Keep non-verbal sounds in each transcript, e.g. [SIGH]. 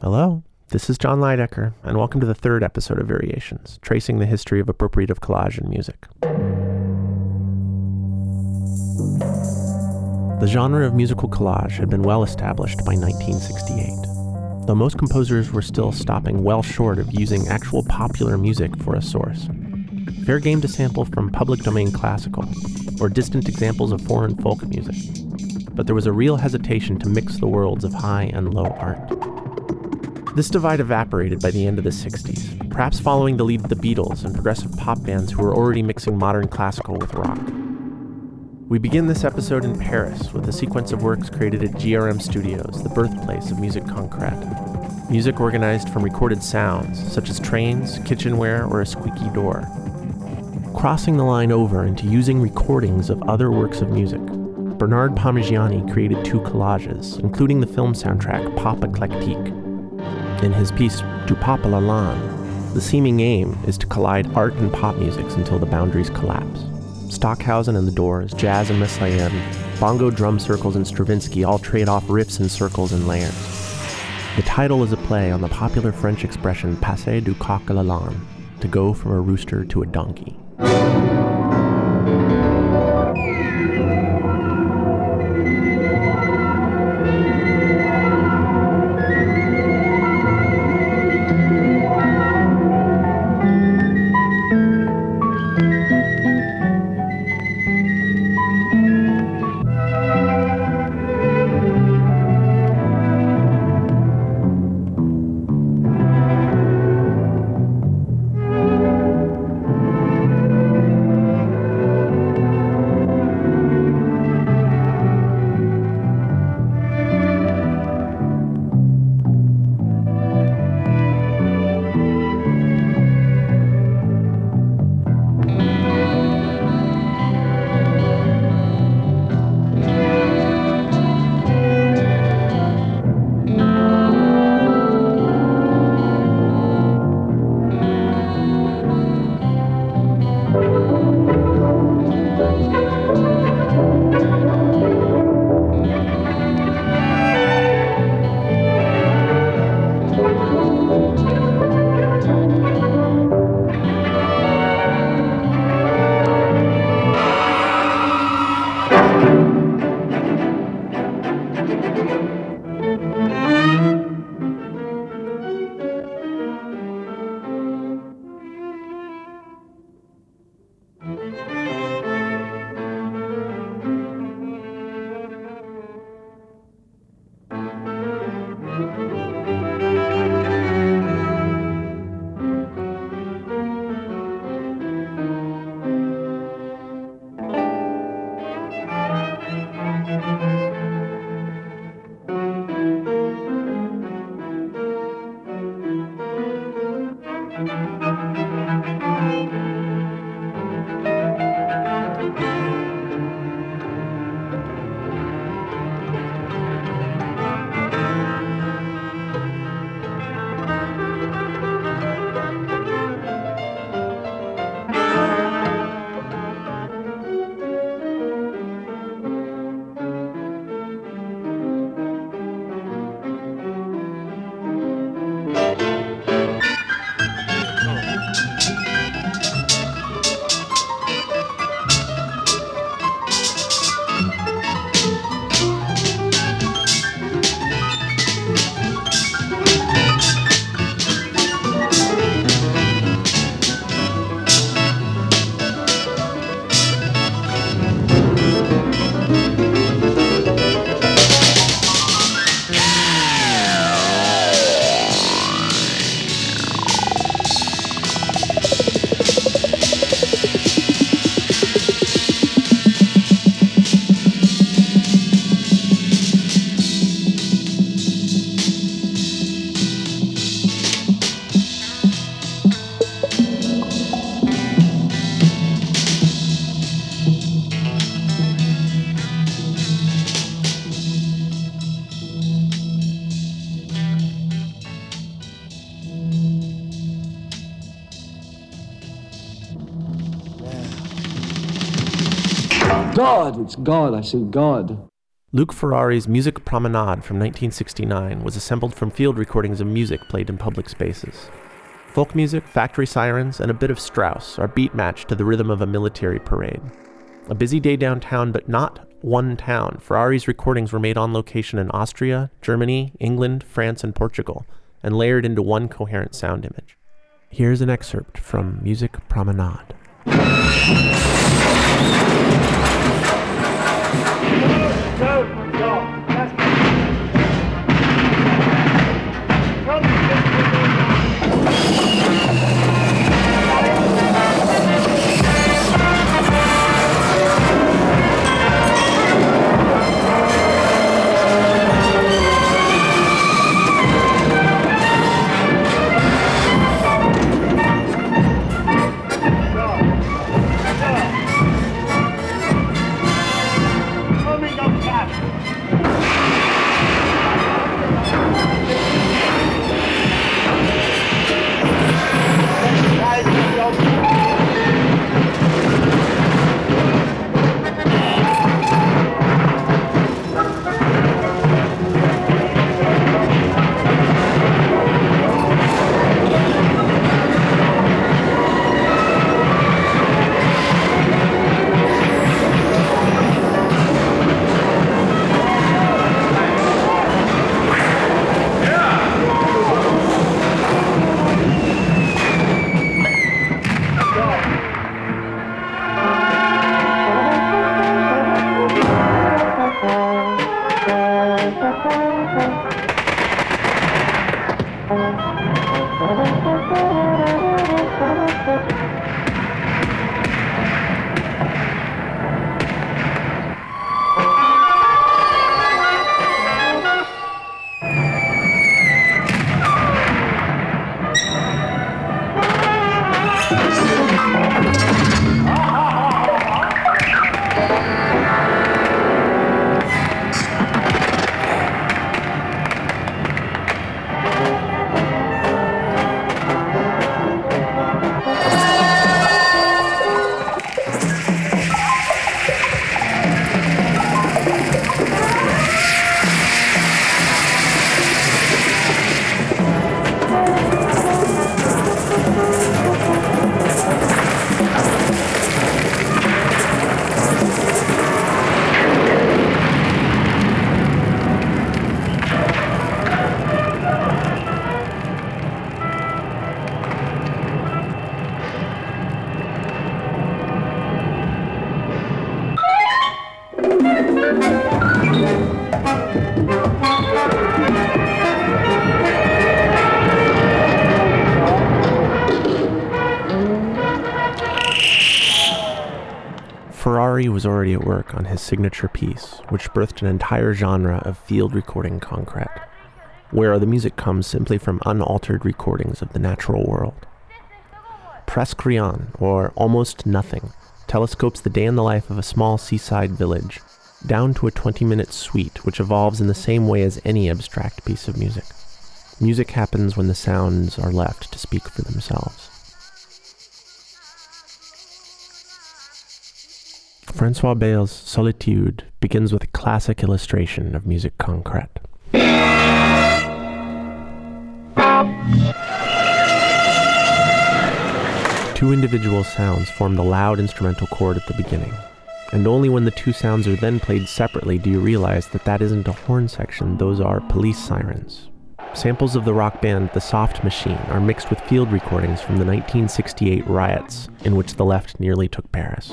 Hello, this is Jon Leidecker, and welcome to the third episode of Variations, tracing the history of appropriative collage in music. The genre of musical collage had been well established by 1968, though most composers were still stopping well short of using actual popular music for a source. Fair game to sample from public domain classical, or distant examples of foreign folk music, but there was a real hesitation to mix the worlds of high and low art. This divide evaporated by the end of the 60s, perhaps following the lead of the Beatles and progressive pop bands who were already mixing modern classical with rock. We begin this episode in Paris with a sequence of works created at GRM Studios, the birthplace of musique concrète. Music organized from recorded sounds, such as trains, kitchenware, or a squeaky door. Crossing the line over into using recordings of other works of music, Bernard Parmegiani created two collages, including the film soundtrack Pop'électrique. In his piece Du Pop à l'Âne, the seeming aim is to collide art and pop musics until the boundaries collapse. Stockhausen and the Doors, jazz and Messiaen, bongo drum circles and Stravinsky all trade off riffs and circles and layers. The title is a play on the popular French expression passer du coq à l'âne, to go from a rooster to a donkey. It's God. I say God. Luc Ferrari's Music Promenade from 1969 was assembled from field recordings of music played in public spaces. Folk music, factory sirens, and a bit of Strauss are beat matched to the rhythm of a military parade. A busy day downtown, but not one town. Ferrari's recordings were made on location in Austria, Germany, England, France, and Portugal, and layered into one coherent sound image. Here's an excerpt from Music Promenade. Work on his signature piece, which birthed an entire genre of field recording concrete, where the music comes simply from unaltered recordings of the natural world. Presque Rien, or Almost Nothing, telescopes the day in the life of a small seaside village down to a 20 minute suite, which evolves in the same way as any abstract piece of music. Music happens when the sounds are left to speak for themselves. Francois Bayle's Solitude begins with a classic illustration of musique concrète. Two individual sounds form the loud instrumental chord at the beginning, and only when the two sounds are then played separately do you realize that that isn't a horn section, those are police sirens. Samples of the rock band The Soft Machine are mixed with field recordings from the 1968 riots in which the left nearly took Paris.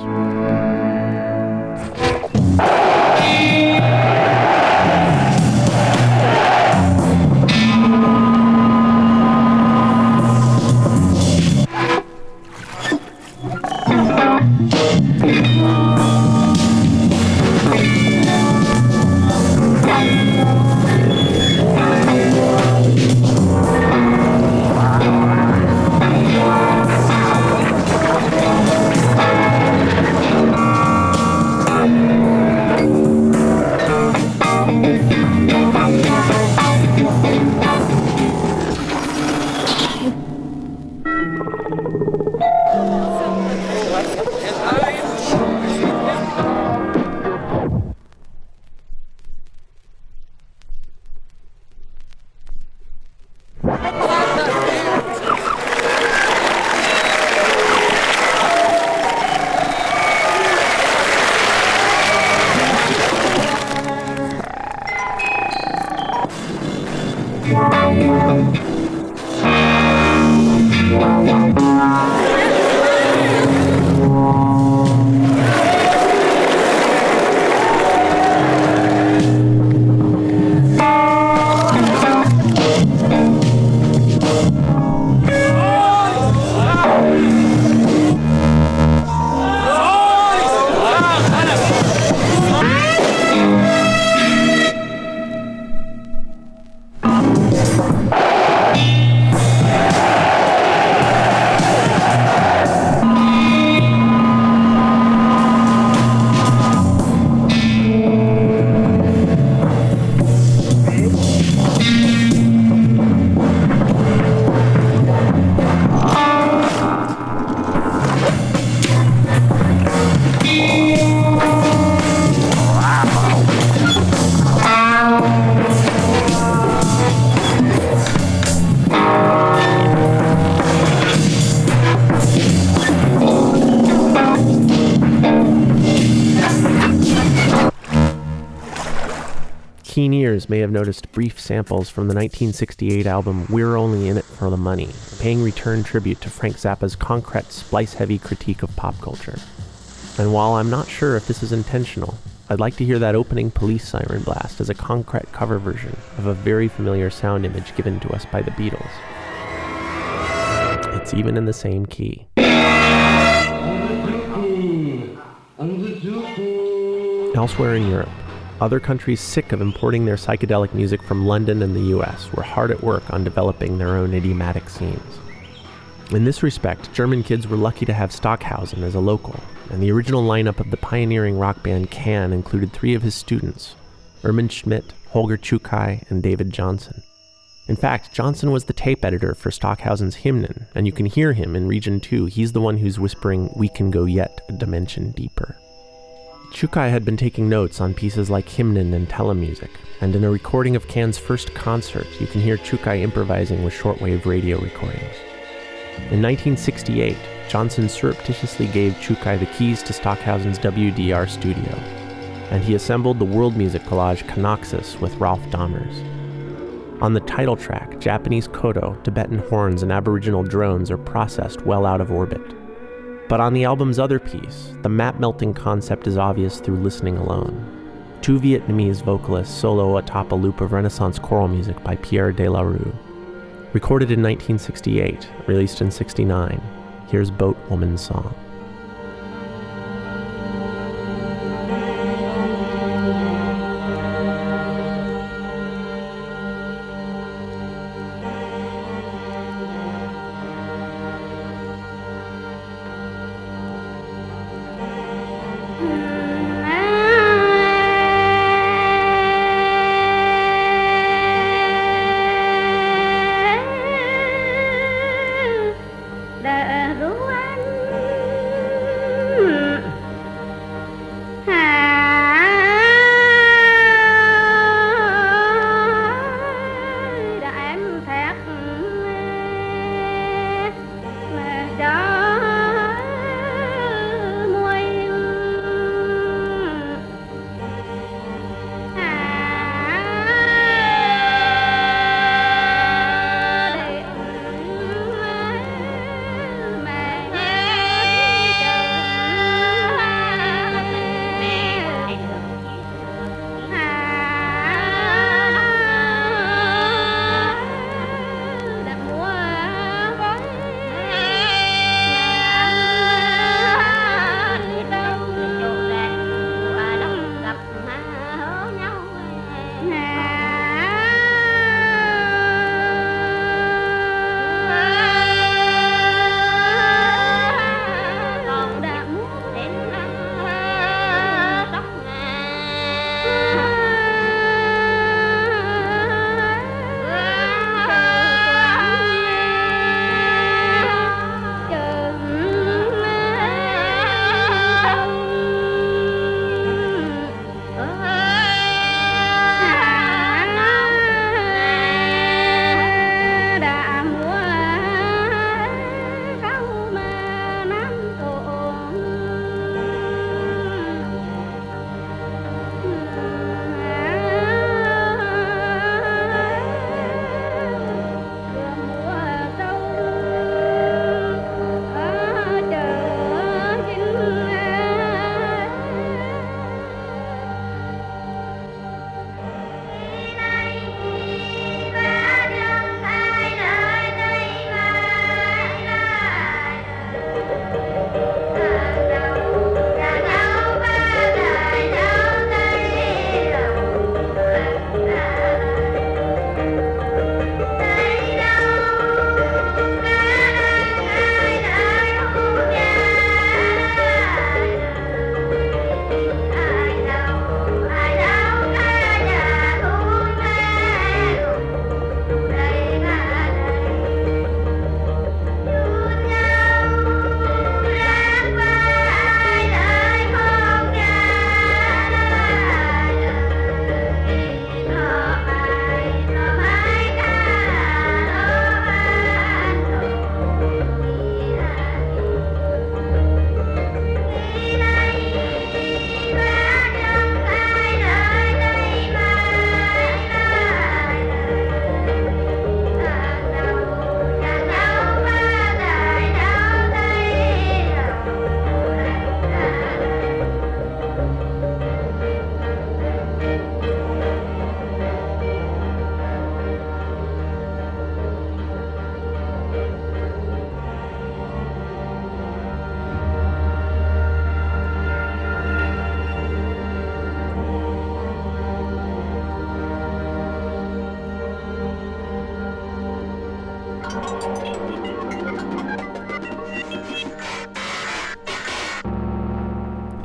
Keen ears may have noticed brief samples from the 1968 album We're Only in It for the Money, paying return tribute to Frank Zappa's concrete, splice heavy critique of pop culture. And while I'm not sure if this is intentional, I'd like to hear that opening police siren blast as a concrete cover version of a very familiar sound image given to us by the Beatles. It's even in the same key. Elsewhere in Europe, other countries sick of importing their psychedelic music from London and the US were hard at work on developing their own idiomatic scenes. In this respect, German kids were lucky to have Stockhausen as a local, and the original lineup of the pioneering rock band Can included three of his students Irmin Schmidt, Holger Czukay, and David Johnson. In fact, Johnson was the tape editor for Stockhausen's Hymnen, and you can hear him in Region 2. He's the one who's whispering, We can go yet a dimension deeper. Czukay had been taking notes on pieces like Hymnen and Telemusik, and in a recording of Can's first concert, you can hear Czukay improvising with shortwave radio recordings. In 1968, Johnson surreptitiously gave Czukay the keys to Stockhausen's WDR studio, and he assembled the world music collage Canaxis with Rolf Dammers. On the title track, Japanese koto, Tibetan horns, and Aboriginal drones are processed well out of orbit. But on the album's other piece, the map melting concept is obvious through listening alone. Two Vietnamese vocalists solo atop a loop of Renaissance choral music by Pierre de la Rue. Recorded in 1968, released in 69, here's Boat Woman's Song.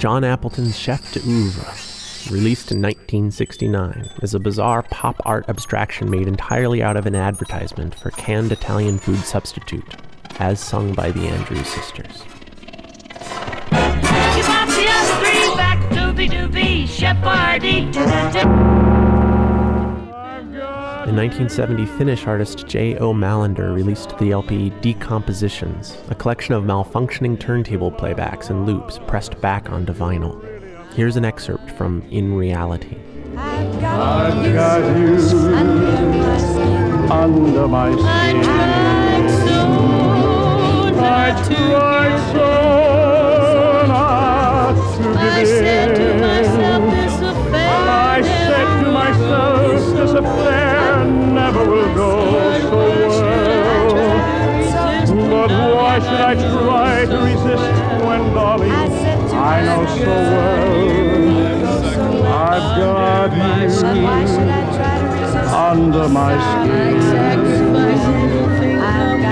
Jon Appleton's Chef d'oeuvre, released in 1969, is a bizarre pop art abstraction made entirely out of an advertisement for canned Italian food substitute, as sung by the Andrews sisters. In 1970, Finnish artist J. O. Mallander released the LP Decompositions, a collection of malfunctioning turntable playbacks and loops pressed back onto vinyl. Here's an excerpt from In Reality. I've got, I've got you under my skin. I tried so not to tried so not to give I said to myself, this affair I said to myself, this affair never will go so well. But why should I try to resist when, darling, I know so well I've got you under my skin?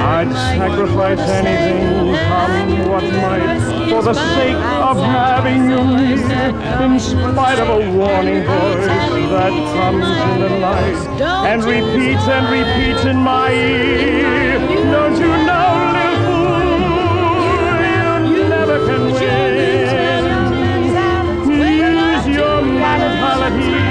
I'd sacrifice anything, come what might, for the sake of having you near, in spite of a warning voice that comes in the night and repeats and repeats in my ear. Don't you know, little fool, you never can win. Use your wake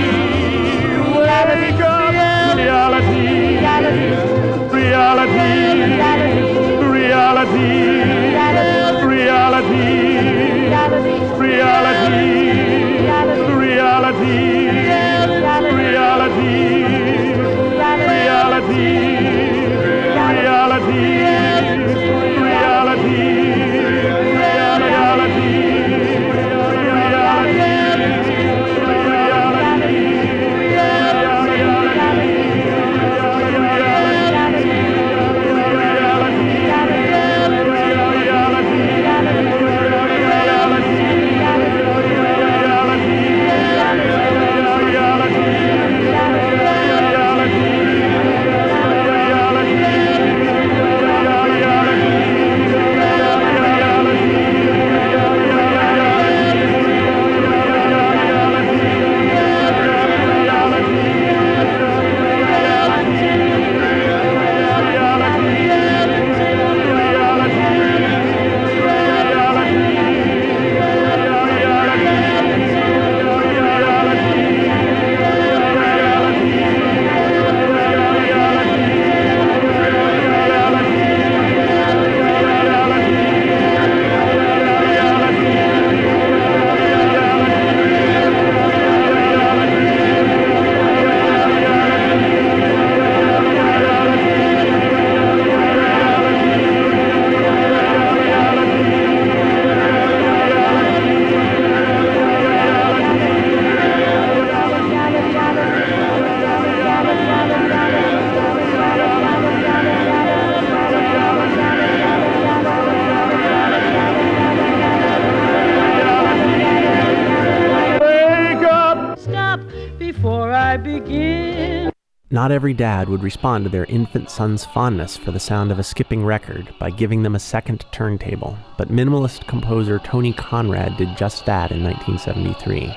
Not every dad would respond to their infant son's fondness for the sound of a skipping record by giving them a second turntable, but minimalist composer Tony Conrad did just that in 1973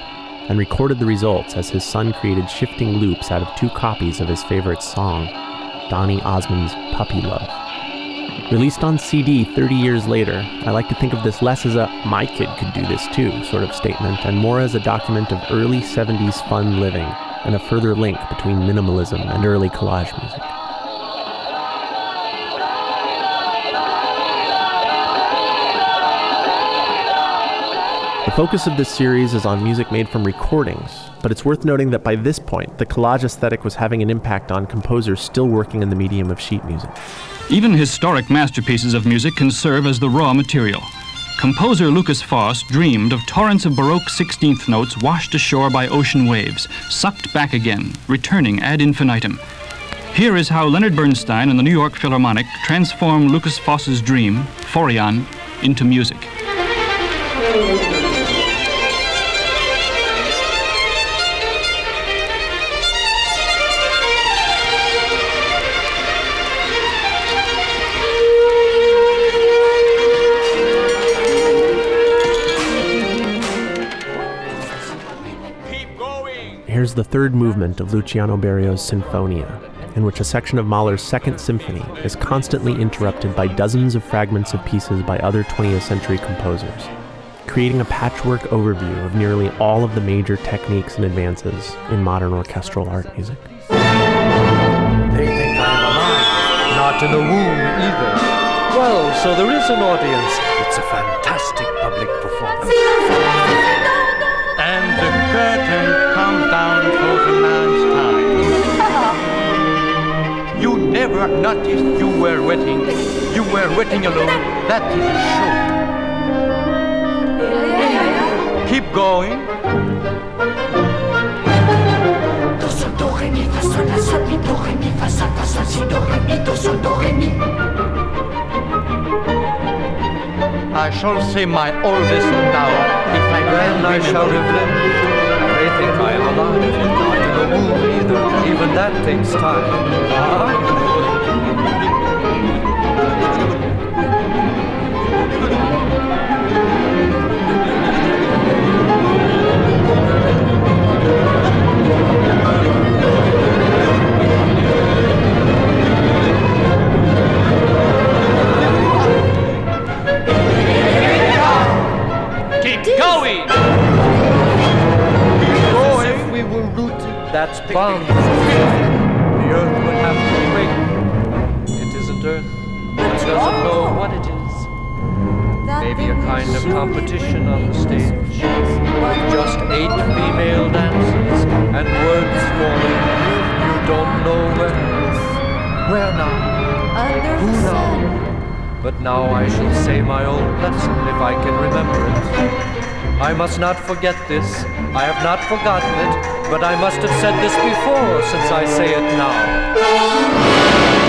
and recorded the results as his son created shifting loops out of two copies of his favorite song, Donny Osmond's Puppy Love. Released on CD 30 years later, I like to think of this less as a my kid could do this too sort of statement and more as a document of early 70s fun living and a further link between minimalism and early collage music. The focus of this series is on music made from recordings, but it's worth noting that by this point, the collage aesthetic was having an impact on composers still working in the medium of sheet music. Even historic masterpieces of music can serve as the raw material. Composer Lukas Foss dreamed of torrents of Baroque 16th notes washed ashore by ocean waves, sucked back again, returning ad infinitum. Here is how Leonard Bernstein and the New York Philharmonic transformed Lukas Foss's dream, Phorion, into music. The third movement of Luciano Berio's Sinfonia, in which a section of Mahler's Second Symphony is constantly interrupted by dozens of fragments of pieces by other 20th century composers, creating a patchwork overview of nearly all of the major techniques and advances in modern orchestral art music. They think I'm alive, not in a womb either. Well, so there is an audience. It's a fantastic public performance. And the curtain You never noticed you were waiting. You were waiting alone. That is a show. Keep going. Do, sol, do, re, mi, fa, sol, la, sol, mi, do, re, mi, fa, sol, fa, sol, si, do, re, mi, do, sol, do, re, mi. I shall say my oldest now. If I Then I shall lived. They think I am alive, either. Even that takes time. Keep rooted, that's bound. The earth would have to quake. It isn't earth. It doesn't know what it is. Maybe a kind of competition on the stage. With just eight female dancers and words falling. You don't know where. Where now? Who now? But now I shall say my old lesson if I can remember it. I must not forget this. I have not forgotten it, but I must have said this before since I say it now.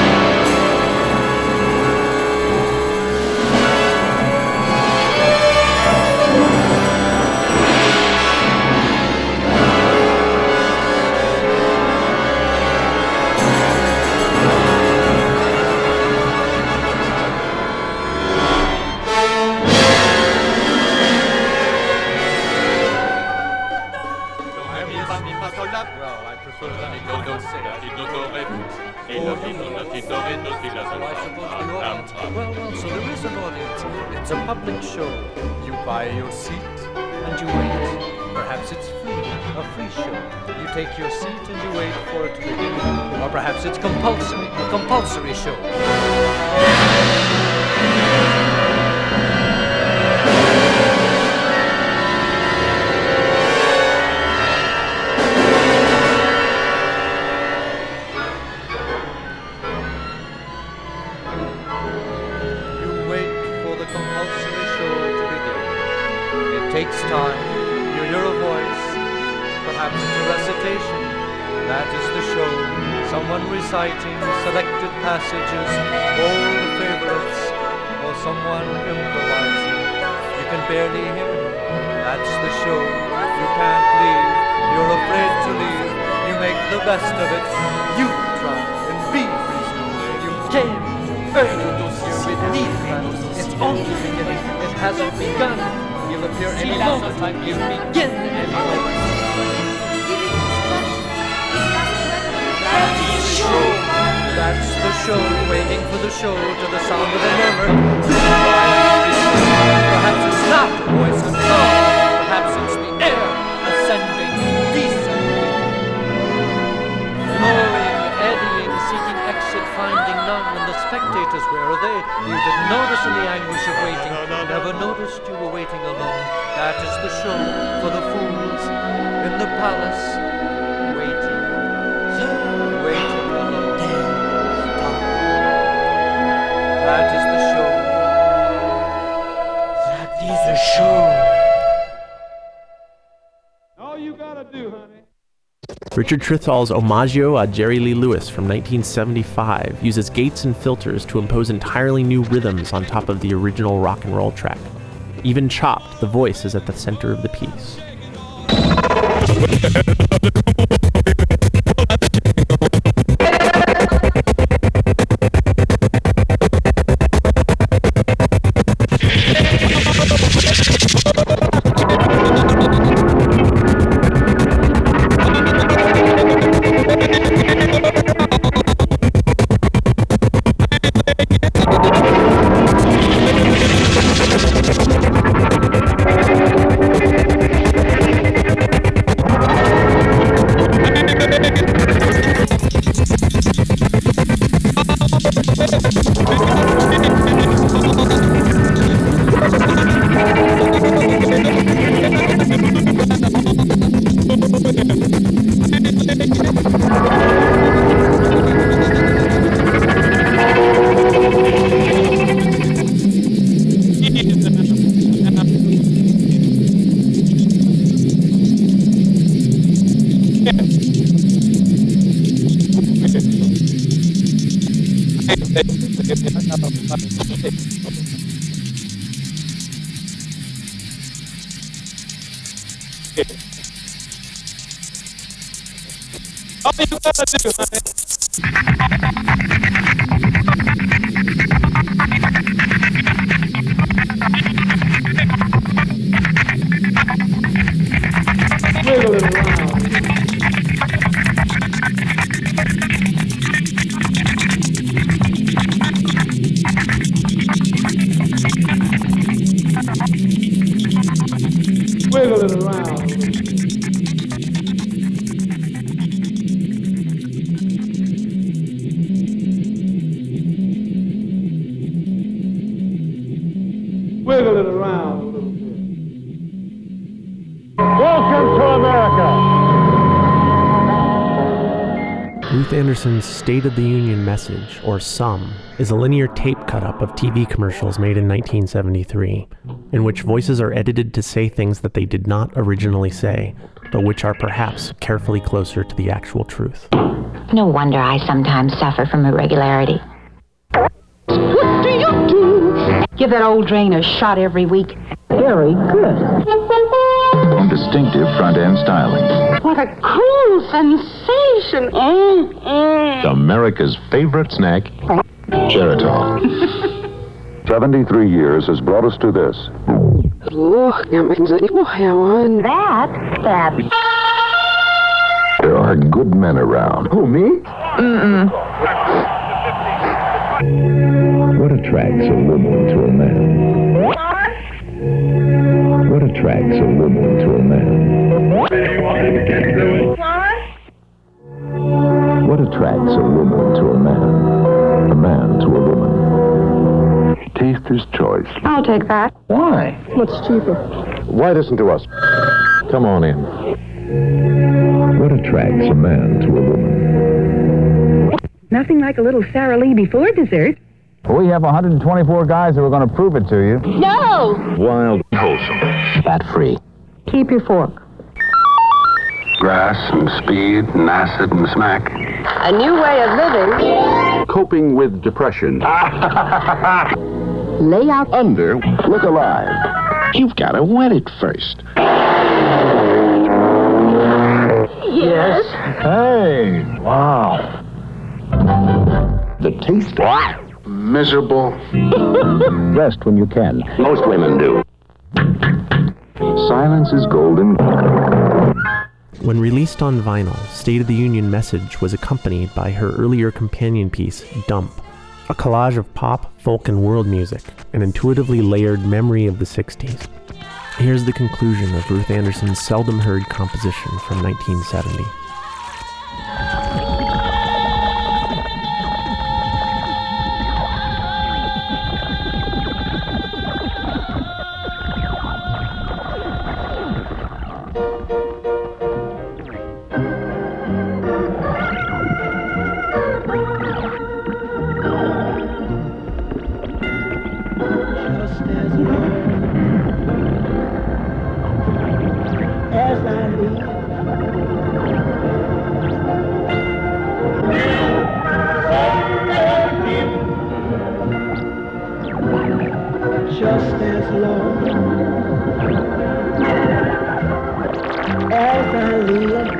Spectators, where are they? You didn't notice in the anguish of waiting. Never noticed you were waiting alone. That is the show for the fools in the palace, Richard Trythall's Omaggio a Jerry Lee Lewis from 1975 uses gates and filters to impose entirely new rhythms on top of the original rock and roll track. Even chopped, the voice is at the center of the piece. All you gotta do, honey. State of the Union message, or SUM, is a linear tape cut up of TV commercials made in 1973, in which voices are edited to say things that they did not originally say, but which are perhaps carefully closer to the actual truth. No wonder I sometimes suffer from irregularity. What do you do? Give that old drain a shot every week. Very good. And distinctive front end styling. What a cool sensation. Mm, mm. America's favorite snack, Geritol. [LAUGHS] 73 years has brought us to this. That, that. There are good men around. Who, me? Mm-mm. What attracts a woman to a man? What attracts a woman to a man? What attracts a woman to a man? A man to a woman? Taster's choice. I'll take that. Why? What's cheaper? Why listen to us? Come on in. What attracts a man to a woman? Nothing like a little Sara Lee before dessert. We have 124 guys who are going to prove it to you. No! Wild, wholesome, fat free. Keep your fork. Grass and speed and acid and smack. A new way of living. Coping with depression. [LAUGHS] Lay out. Under, look alive. You've got to wet it first. Yes. Hey, wow. The taste. Miserable. [LAUGHS] Rest when you can. Most women do. Silence is golden. When released on vinyl, State of the Union Message was accompanied by her earlier companion piece, Dump, a collage of pop, folk, and world music, an intuitively layered memory of the 60s. Here's the conclusion of Ruth Anderson's seldom heard composition from 1970. Just as I live.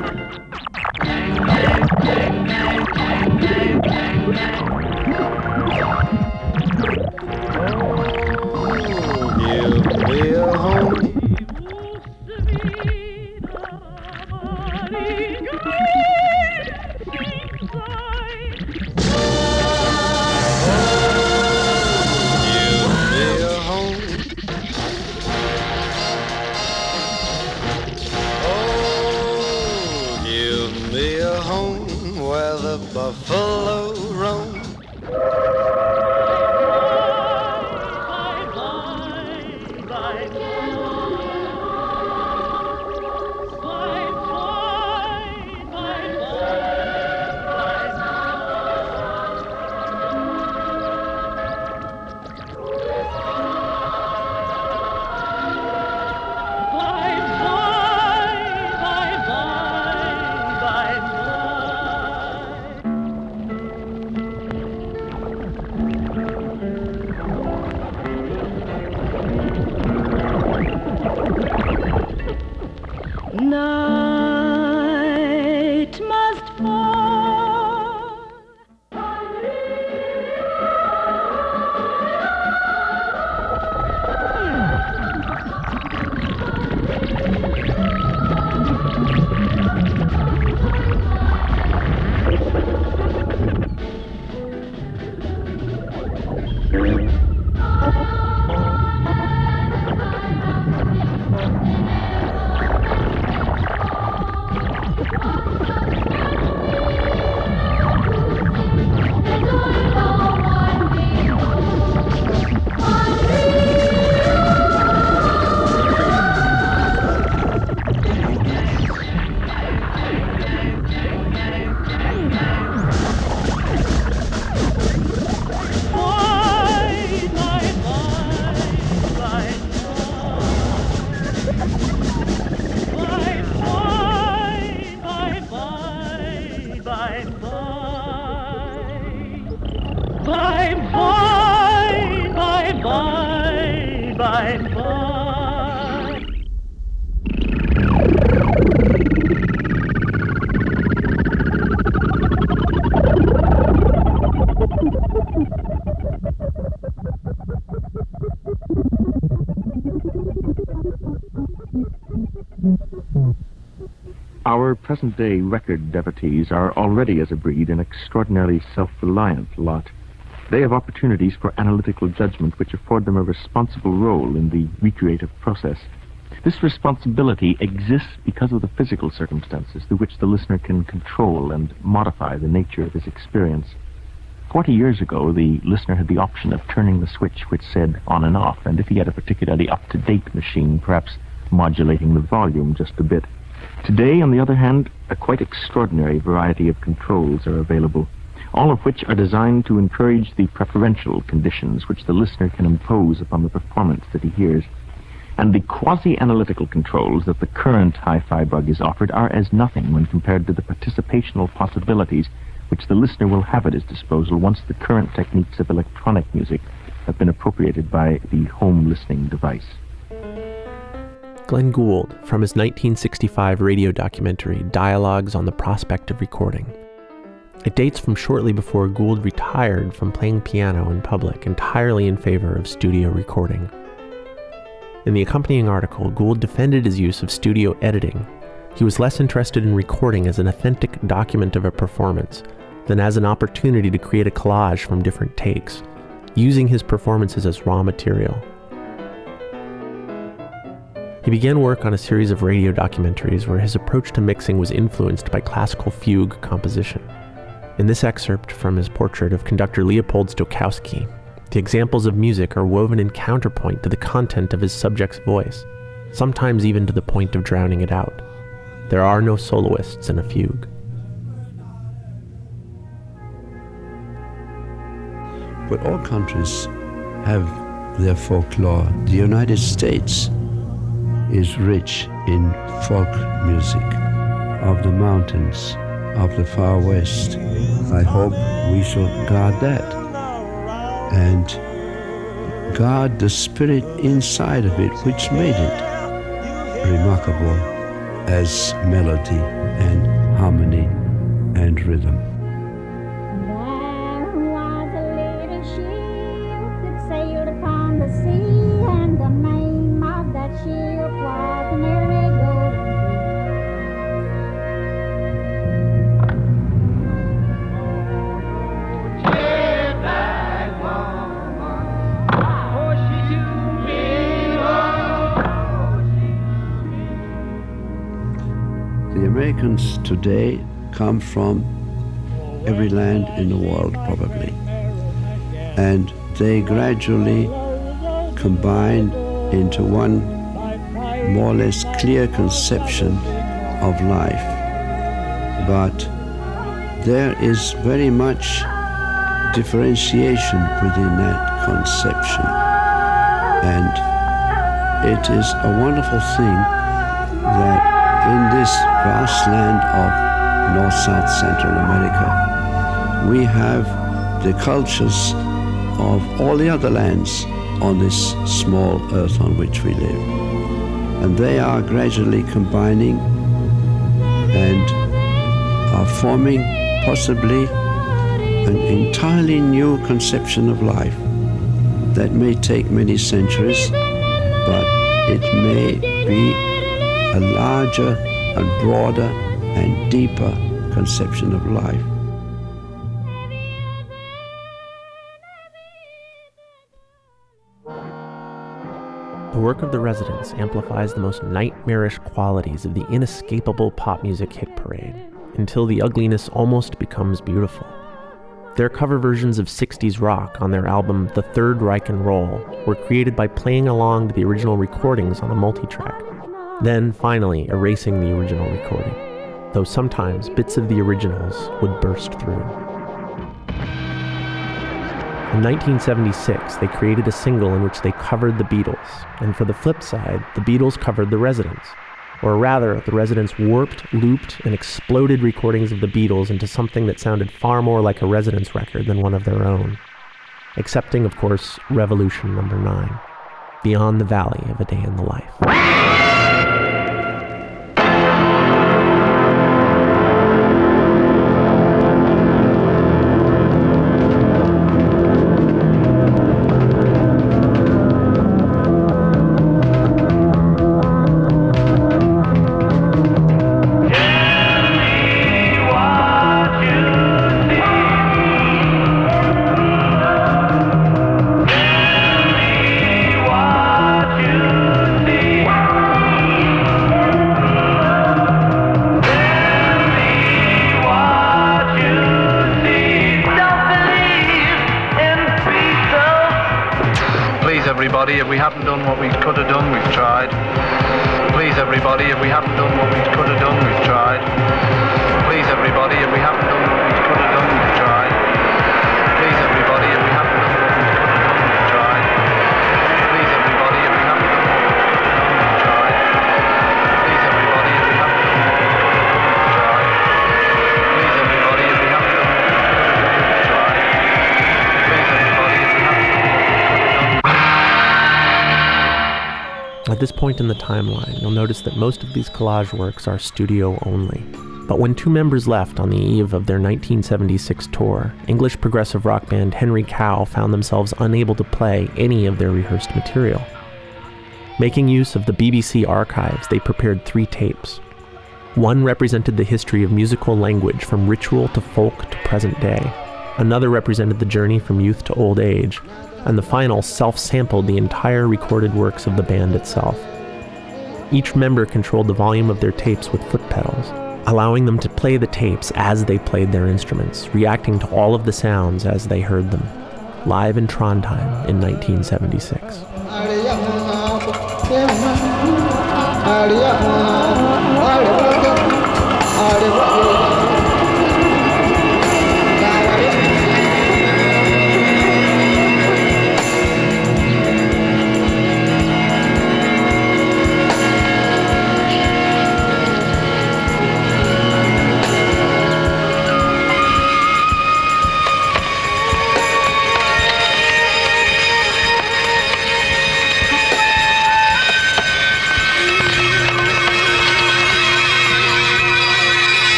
Present day record devotees are already, as a breed, an extraordinarily self reliant lot. They have opportunities for analytical judgment which afford them a responsible role in the recreative process. This responsibility exists because of the physical circumstances through which the listener can control and modify the nature of his experience. Forty years ago, the listener had the option of turning the switch which said on and off, and if he had a particularly up to date machine, perhaps modulating the volume just a bit. Today, on the other hand, a quite extraordinary variety of controls are available, all of which are designed to encourage the preferential conditions which the listener can impose upon the performance that he hears. And the quasi-analytical controls that the current hi-fi bug is offered are as nothing when compared to the participational possibilities which the listener will have at his disposal once the current techniques of electronic music have been appropriated by the home listening device. Glenn Gould from his 1965 radio documentary Dialogues on the Prospect of Recording. It dates from shortly before Gould retired from playing piano in public entirely in favor of studio recording. In the accompanying article, Gould defended his use of studio editing. He was less interested in recording as an authentic document of a performance than as an opportunity to create a collage from different takes, using his performances as raw material. He began work on a series of radio documentaries where his approach to mixing was influenced by classical fugue composition. In this excerpt from his portrait of conductor Leopold Stokowski, the examples of music are woven in counterpoint to the content of his subject's voice, sometimes even to the point of drowning it out. There are no soloists in a fugue. But all countries have their folklore. The United States is rich in folk music of the mountains, of the far west. I hope we shall guard that and guard the spirit inside of it which made it remarkable as melody and harmony and rhythm. Americans today come from every land in the world, probably. And they gradually combine into one more or less clear conception of life. But there is very much differentiation within that conception. And it is a wonderful thing that in this vast land of North, South, Central America, we have the cultures of all the other lands on this small earth on which we live. And they are gradually combining and are forming possibly an entirely new conception of life that may take many centuries, but it may be a larger and broader and deeper conception of life. The work of the residents amplifies the most nightmarish qualities of the inescapable pop music hit parade until the ugliness almost becomes beautiful. Their cover versions of 60s rock on their album The Third Reich and Roll were created by playing along to the original recordings on a multitrack, then finally erasing the original recording, though sometimes bits of the originals would burst through. In 1976, they created a single in which they covered the Beatles, and for the flip side, the Beatles covered the Residents. Or rather, the Residents warped, looped, and exploded recordings of the Beatles into something that sounded far more like a Residents record than one of their own. Excepting, of course, Revolution Number 9, Beyond the Valley of a Day in the Life. Point in the timeline, you'll notice that most of these collage works are studio only. But when two members left on the eve of their 1976 tour, English progressive rock band Henry Cow found themselves unable to play any of their rehearsed material. Making use of the BBC archives, they prepared three tapes. One represented the history of musical language from ritual to folk to present day. Another represented the journey from youth to old age, and the final self sampled the entire recorded works of the band itself. Each member controlled the volume of their tapes with foot pedals, allowing them to play the tapes as they played their instruments, reacting to all of the sounds as they heard them, live in Trondheim in 1976.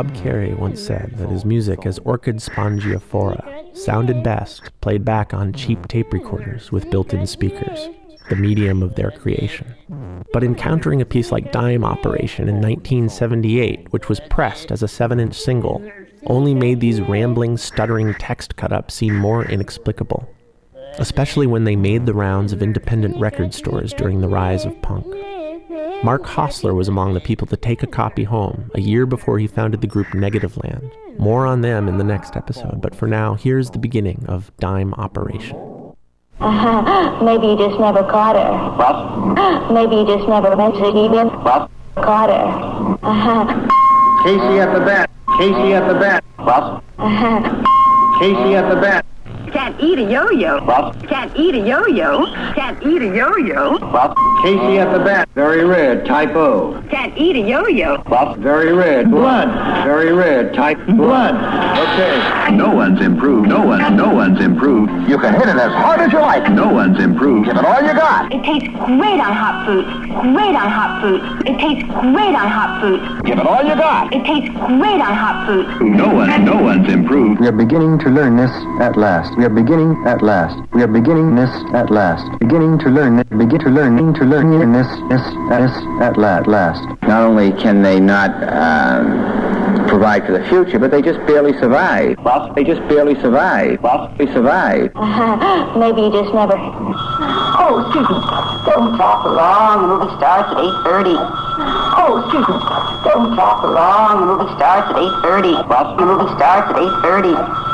Rob Carey once said that his music as Orchid Spangiafora sounded best played back on cheap tape recorders with built-in speakers, the medium of their creation. But encountering a piece like Dime Operation in 1978, which was pressed as a 7-inch single, only made these rambling, stuttering text cut-ups seem more inexplicable, especially when they made the rounds of independent record stores during the rise of punk. Mark Hosler was among the people to take a copy home a year before he founded the group Negative Land. More on them in the next episode, but for now, here's the beginning of Dime Operation. Uh-huh. [LAUGHS] Maybe you just never caught her. What? [LAUGHS] Maybe you just never meant to even what? caught her. Uh-huh. Casey at the bat. Casey at the bat. What? Uh-huh. [LAUGHS] Casey at the bat. Can't eat a yo-yo. What? Can't eat a yo-yo. Can't eat a yo-yo. What? Casey at the bat. Very red. Typo. Can't eat a yo-yo. What? Very red. Blood. Very red. Type. Blood. Okay. No one's improved. No one. No one's improved. You can hit it as hard as you like. No one's improved. Give it all you got. It tastes great on hot food. Great on hot food. It tastes great on hot food. Give it all you got. It tastes great on hot food. No one. No one's improved. We are beginning to learn this at last. We are beginning at last. We are beginning this at last. Beginning to learn. Begin to learning to learn this this this at la- last. Not only can they not um, provide for the future, but they just barely survive. What? They just barely survive. What? They survive. [LAUGHS] Maybe you just never. Oh, excuse me. Don't talk along. The movie starts at 8.30. Oh, excuse me. Don't talk along. The movie starts at 8.30. What? The movie starts at 8.30.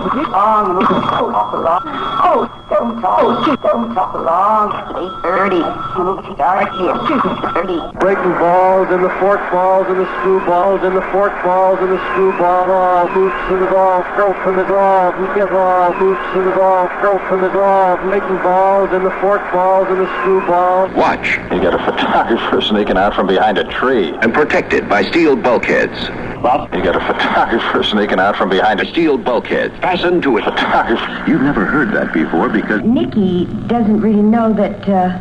Long, the movie talk along. Oh, don't talk. Oh, excuse Don't talk along. It's at 8.30. The movie starts here. Excuse me. 8.30. Breaking balls and the fork balls and the screw balls and the fork balls and the screw ball. All hoops and the ball. Go from the ball. Gets all hoops and the ball. Go from the ball. Breaking balls and the fork balls and the screw balls. Watch. You got a photographer [LAUGHS] sneaking out from behind a tree and protected by steel bulkheads. What? You got a photographer [LAUGHS] sneaking out from behind a steel bulkhead. Fastened to a photographer. You've never heard that before because Nikki doesn't really know that, uh...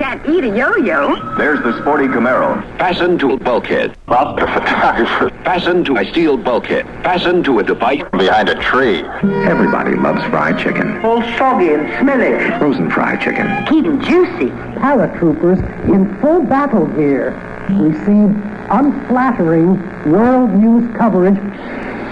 Can't eat a yo-yo. there's the sporty Camaro. Fastened to a bulkhead. What? [LAUGHS] A photographer fastened to a steel bulkhead. Fastened to a device from behind a tree. Everybody loves fried chicken. All soggy and smelly. Frozen fried chicken. Even juicy. Paratroopers in full battle gear received unflattering world news coverage.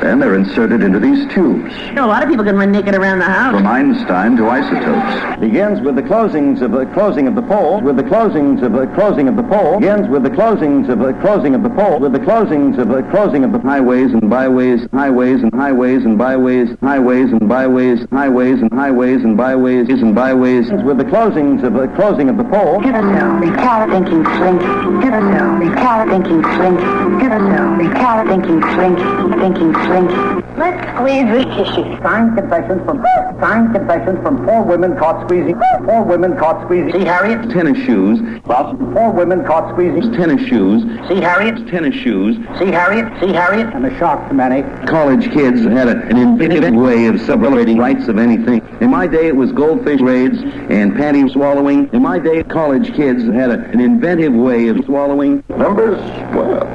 Then they're inserted into these tubes. You know, a lot of people can run naked around the house. From Einstein to isotopes. Begins with the closings of the closing of the pole. With the closings of the closing of the pole. Begins with the closings of the closing of the pole. With the closings of the closing of the Highways and byways, highways and highways and byways, highways and byways, highways and highways and byways and byways. with the closings of the closing of the pole. Give us hell. The carrot thinking slink. Give us hell. The carrot thinking slink. Give us hell. The carrot thinking slink. Thinking slink. Let's squeeze this tissue. Signed confessions from signed confessions from four women caught squeezing. Four women caught squeezing. See Harriet? Tennis shoes, What? Four women caught squeezing. tennis shoes, See Harriet? tennis shoes. See Harriet? See Harriet? And a shock to many. College kids had a, an inventive way of celebrating rights of anything. In my day, it was goldfish raids and panty swallowing. In my day, college kids had a, an inventive way of swallowing. Numbers? Well,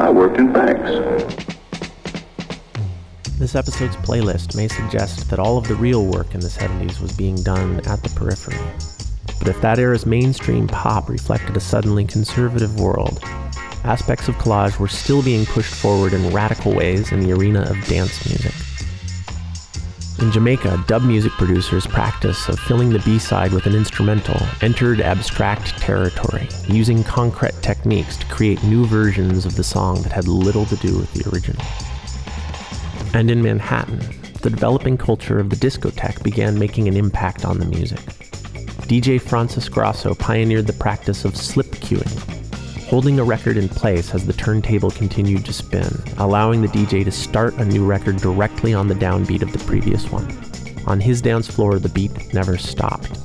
I worked in banks. This episode's playlist may suggest that all of the real work in the 70s was being done at the periphery. But if that era's mainstream pop reflected a suddenly conservative world, aspects of collage were still being pushed forward in radical ways in the arena of dance music. In Jamaica, dub music producers' practice of filling the B-side with an instrumental entered abstract territory, using concrete techniques to create new versions of the song that had little to do with the original. And in Manhattan, the developing culture of the discotheque began making an impact on the music. DJ Francis Grasso pioneered the practice of slip cueing, holding a record in place as the turntable continued to spin, allowing the DJ to start a new record directly on the downbeat of the previous one. On his dance floor, the beat never stopped.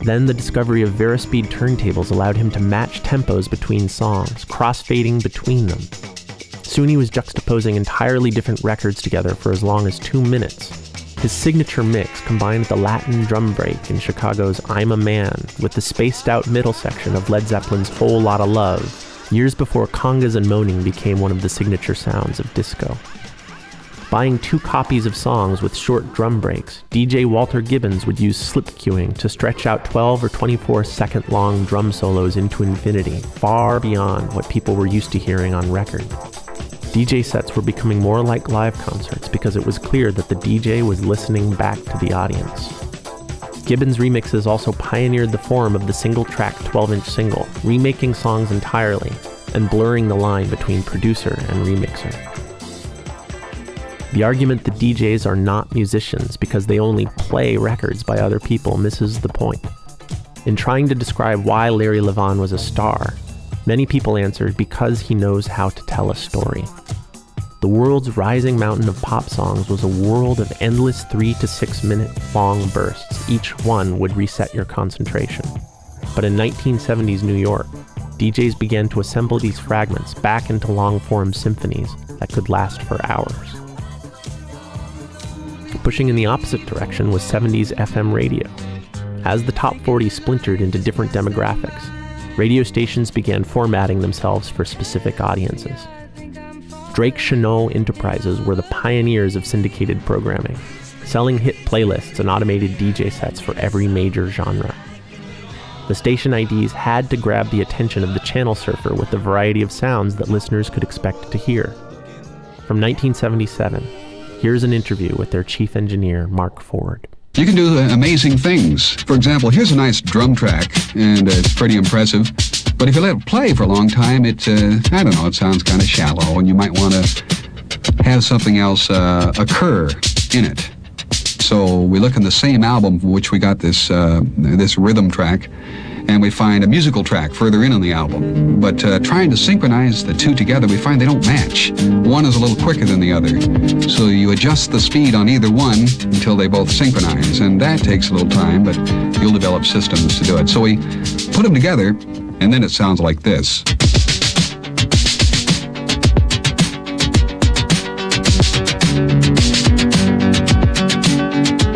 Then the discovery of Varispeed turntables allowed him to match tempos between songs, crossfading between them. Soon he was juxtaposing entirely different records together for as long as two minutes. His signature mix combined the Latin drum break in Chicago's I'm a Man with the spaced out middle section of Led Zeppelin's Whole Lotta Love, years before congas and moaning became one of the signature sounds of disco. Buying two copies of songs with short drum breaks, DJ Walter Gibbons would use slip cueing to stretch out 12 or 24 second long drum solos into infinity, far beyond what people were used to hearing on record. DJ sets were becoming more like live concerts because it was clear that the DJ was listening back to the audience. Gibbons remixes also pioneered the form of the single track 12 inch single, remaking songs entirely and blurring the line between producer and remixer. The argument that DJs are not musicians because they only play records by other people misses the point. In trying to describe why Larry Levan was a star, many people answered because he knows how to tell a story. the world's rising mountain of pop songs was a world of endless three to six minute long bursts. Each one would reset your concentration. But in 1970s New York, DJs began to assemble these fragments back into long form symphonies that could last for hours. Pushing in the opposite direction was 70s FM radio. As the top 40 splintered into different demographics, radio stations began formatting themselves for specific audiences. Drake Chenault Enterprises were the pioneers of syndicated programming, selling hit playlists and automated DJ sets for every major genre. The station IDs had to grab the attention of the channel surfer with the variety of sounds that listeners could expect to hear. From 1977, here's an interview with their chief engineer, Mark Ford. You can do amazing things. For example, here's a nice drum track, and uh, it's pretty impressive. But if you let it play for a long time, it, uh, I don't know, it sounds kind of shallow, and you might want to have something else uh, occur in it. So we look in the same album from which we got this, uh, this rhythm track, and we find a musical track further in on the album. But uh, trying to synchronize the two together, we find they don't match. One is a little quicker than the other. So you adjust the speed on either one until they both synchronize, and that takes a little time, but you'll develop systems to do it. So we put them together, and then it sounds like this.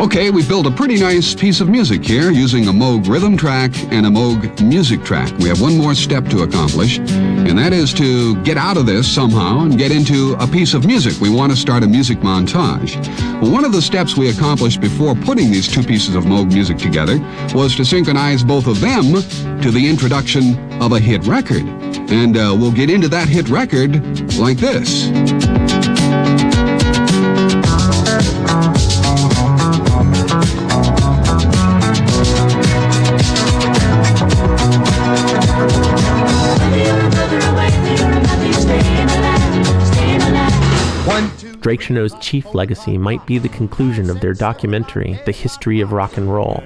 Okay, we built a pretty nice piece of music here using a Moog rhythm track and a Moog music track. We have one more step to accomplish, and that is to get out of this somehow and get into a piece of music. We want to start a music montage. Well, one of the steps we accomplished before putting these two pieces of Moog music together was to synchronize both of them to the introduction of a hit record. And uh, we'll get into that hit record like this. Drake Chenault's chief legacy might be the conclusion of their documentary, The History of Rock and Roll.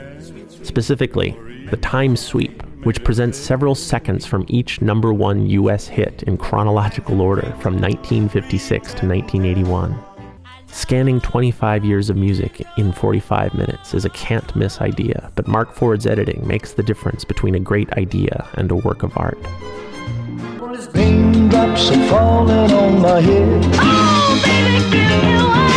Specifically, the time sweep, which presents several seconds from each number one US hit in chronological order from 1956 to 1981. Scanning 25 years of music in 45 minutes is a can't miss idea, but Mark Ford's editing makes the difference between a great idea and a work of art. Raindrops are falling on my head. Ah! Baby why don't you?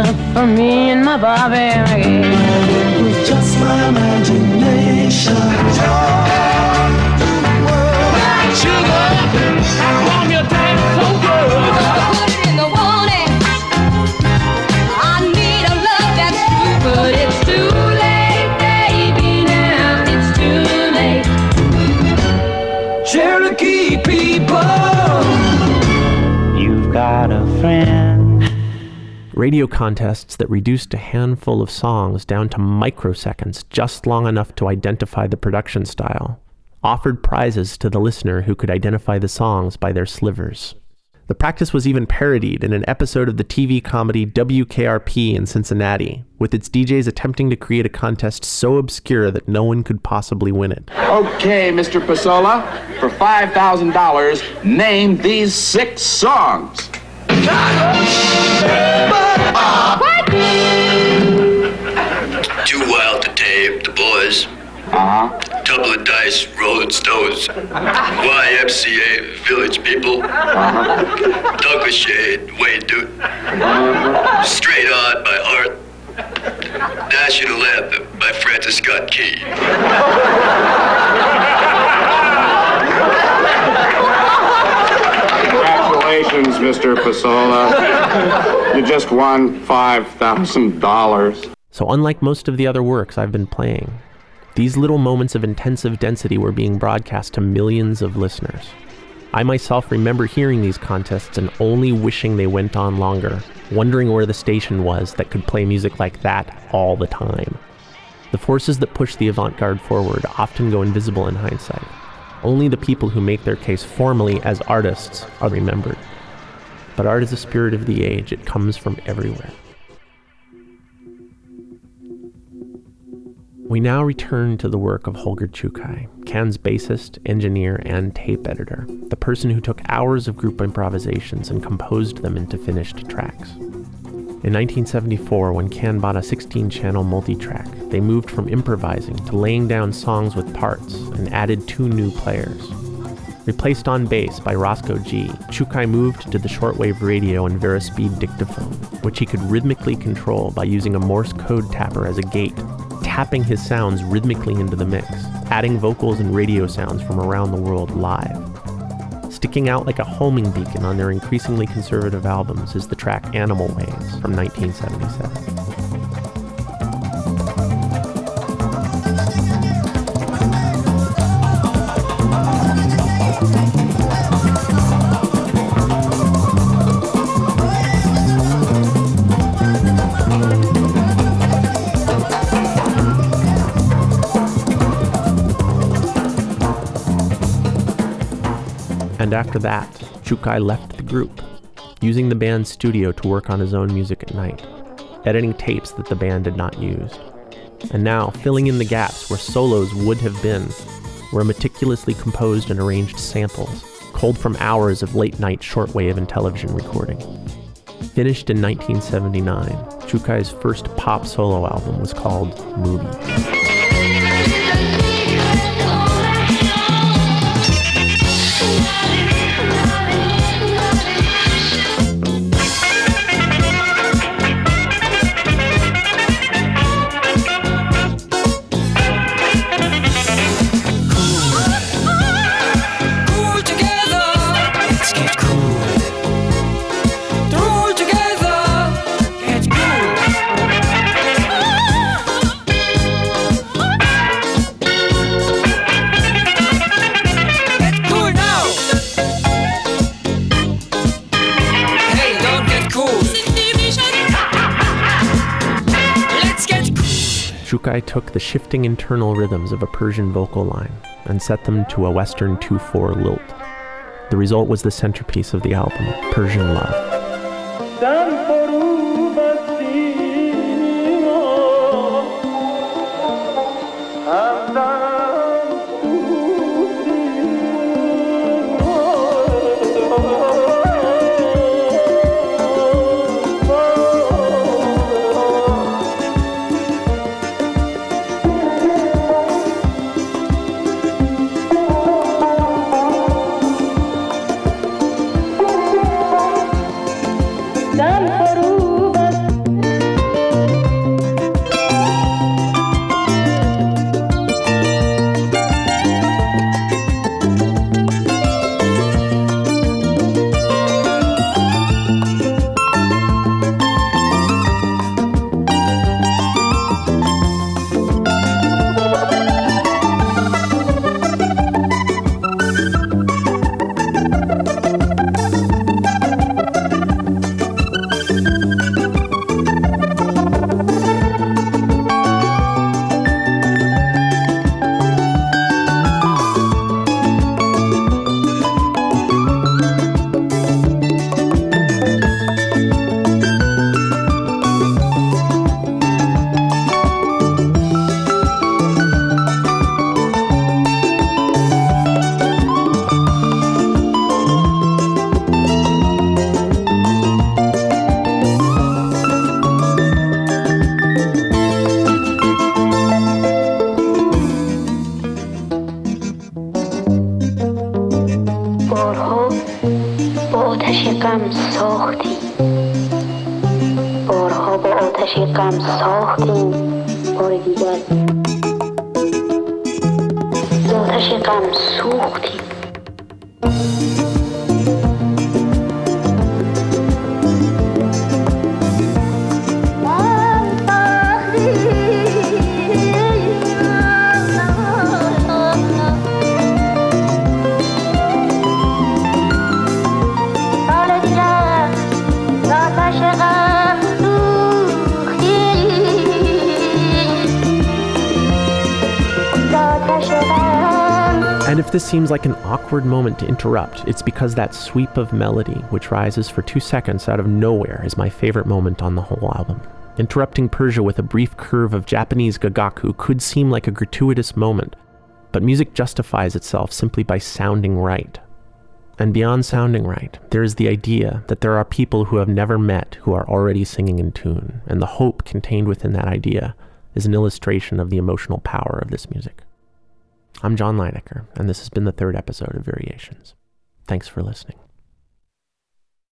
Enough for me and my Bobby McGee. With just my imagination. Sugar, I want you dance so good. Radio contests that reduced a handful of songs down to microseconds, just long enough to identify the production style, offered prizes to the listener who could identify the songs by their slivers. The practice was even parodied in an episode of the TV comedy WKRP in Cincinnati, with its DJs attempting to create a contest so obscure that no one could possibly win it. Okay, Mr. Pasola, for $5,000, name these six songs. Too wild to tame, the boys. Uh-huh. Double of dice, Rolling Stones. YMCA, Village People. Danke Schoen, Wayne Newton. Straight On by Heart. National Anthem by Francis Scott Key. [LAUGHS] Congratulations, Mr. Pasola. You just won $5,000. So, unlike most of the other works I've been playing, these little moments of intensive density were being broadcast to millions of listeners. I myself remember hearing these contests and only wishing they went on longer, wondering where the station was that could play music like that all the time. The forces that push the avant garde forward often go invisible in hindsight. Only the people who make their case formally as artists are remembered. But art is a spirit of the age, it comes from everywhere. We now return to the work of Holger Czukay, Can's bassist, engineer, and tape editor, the person who took hours of group improvisations and composed them into finished tracks. In 1974, when Can bought a 16 channel multi-track, they moved from improvising to laying down songs with parts and added two new players. Replaced on bass by Rosko Gee, Czukay moved to the shortwave radio and Varispeed dictaphone, which he could rhythmically control by using a Morse code tapper as a gate, tapping his sounds rhythmically into the mix, adding vocals and radio sounds from around the world live. Sticking out like a homing beacon on their increasingly conservative albums is the track Animal Ways from 1977. After that, Czukay left the group, using the band's studio to work on his own music at night, editing tapes that the band had not used. And now, filling in the gaps where solos would have been, were meticulously composed and arranged samples, culled from hours of late night shortwave and television recording. Finished in 1979, Czukay's first pop solo album was called Movie. Czukay took the shifting internal rhythms of a Persian vocal line and set them to a Western 2 4 lilt. The result was the centerpiece of the album, Persian Love. Awkward moment to interrupt, it's because that sweep of melody, which rises for two seconds out of nowhere, is my favorite moment on the whole album. Interrupting Persia with a brief curve of Japanese gagaku could seem like a gratuitous moment, but music justifies itself simply by sounding right. And beyond sounding right, there is the idea that there are people who have never met who are already singing in tune, and the hope contained within that idea is an illustration of the emotional power of this music. I'm Jon Leidecker, and this has been the third episode of Variations. Thanks for listening.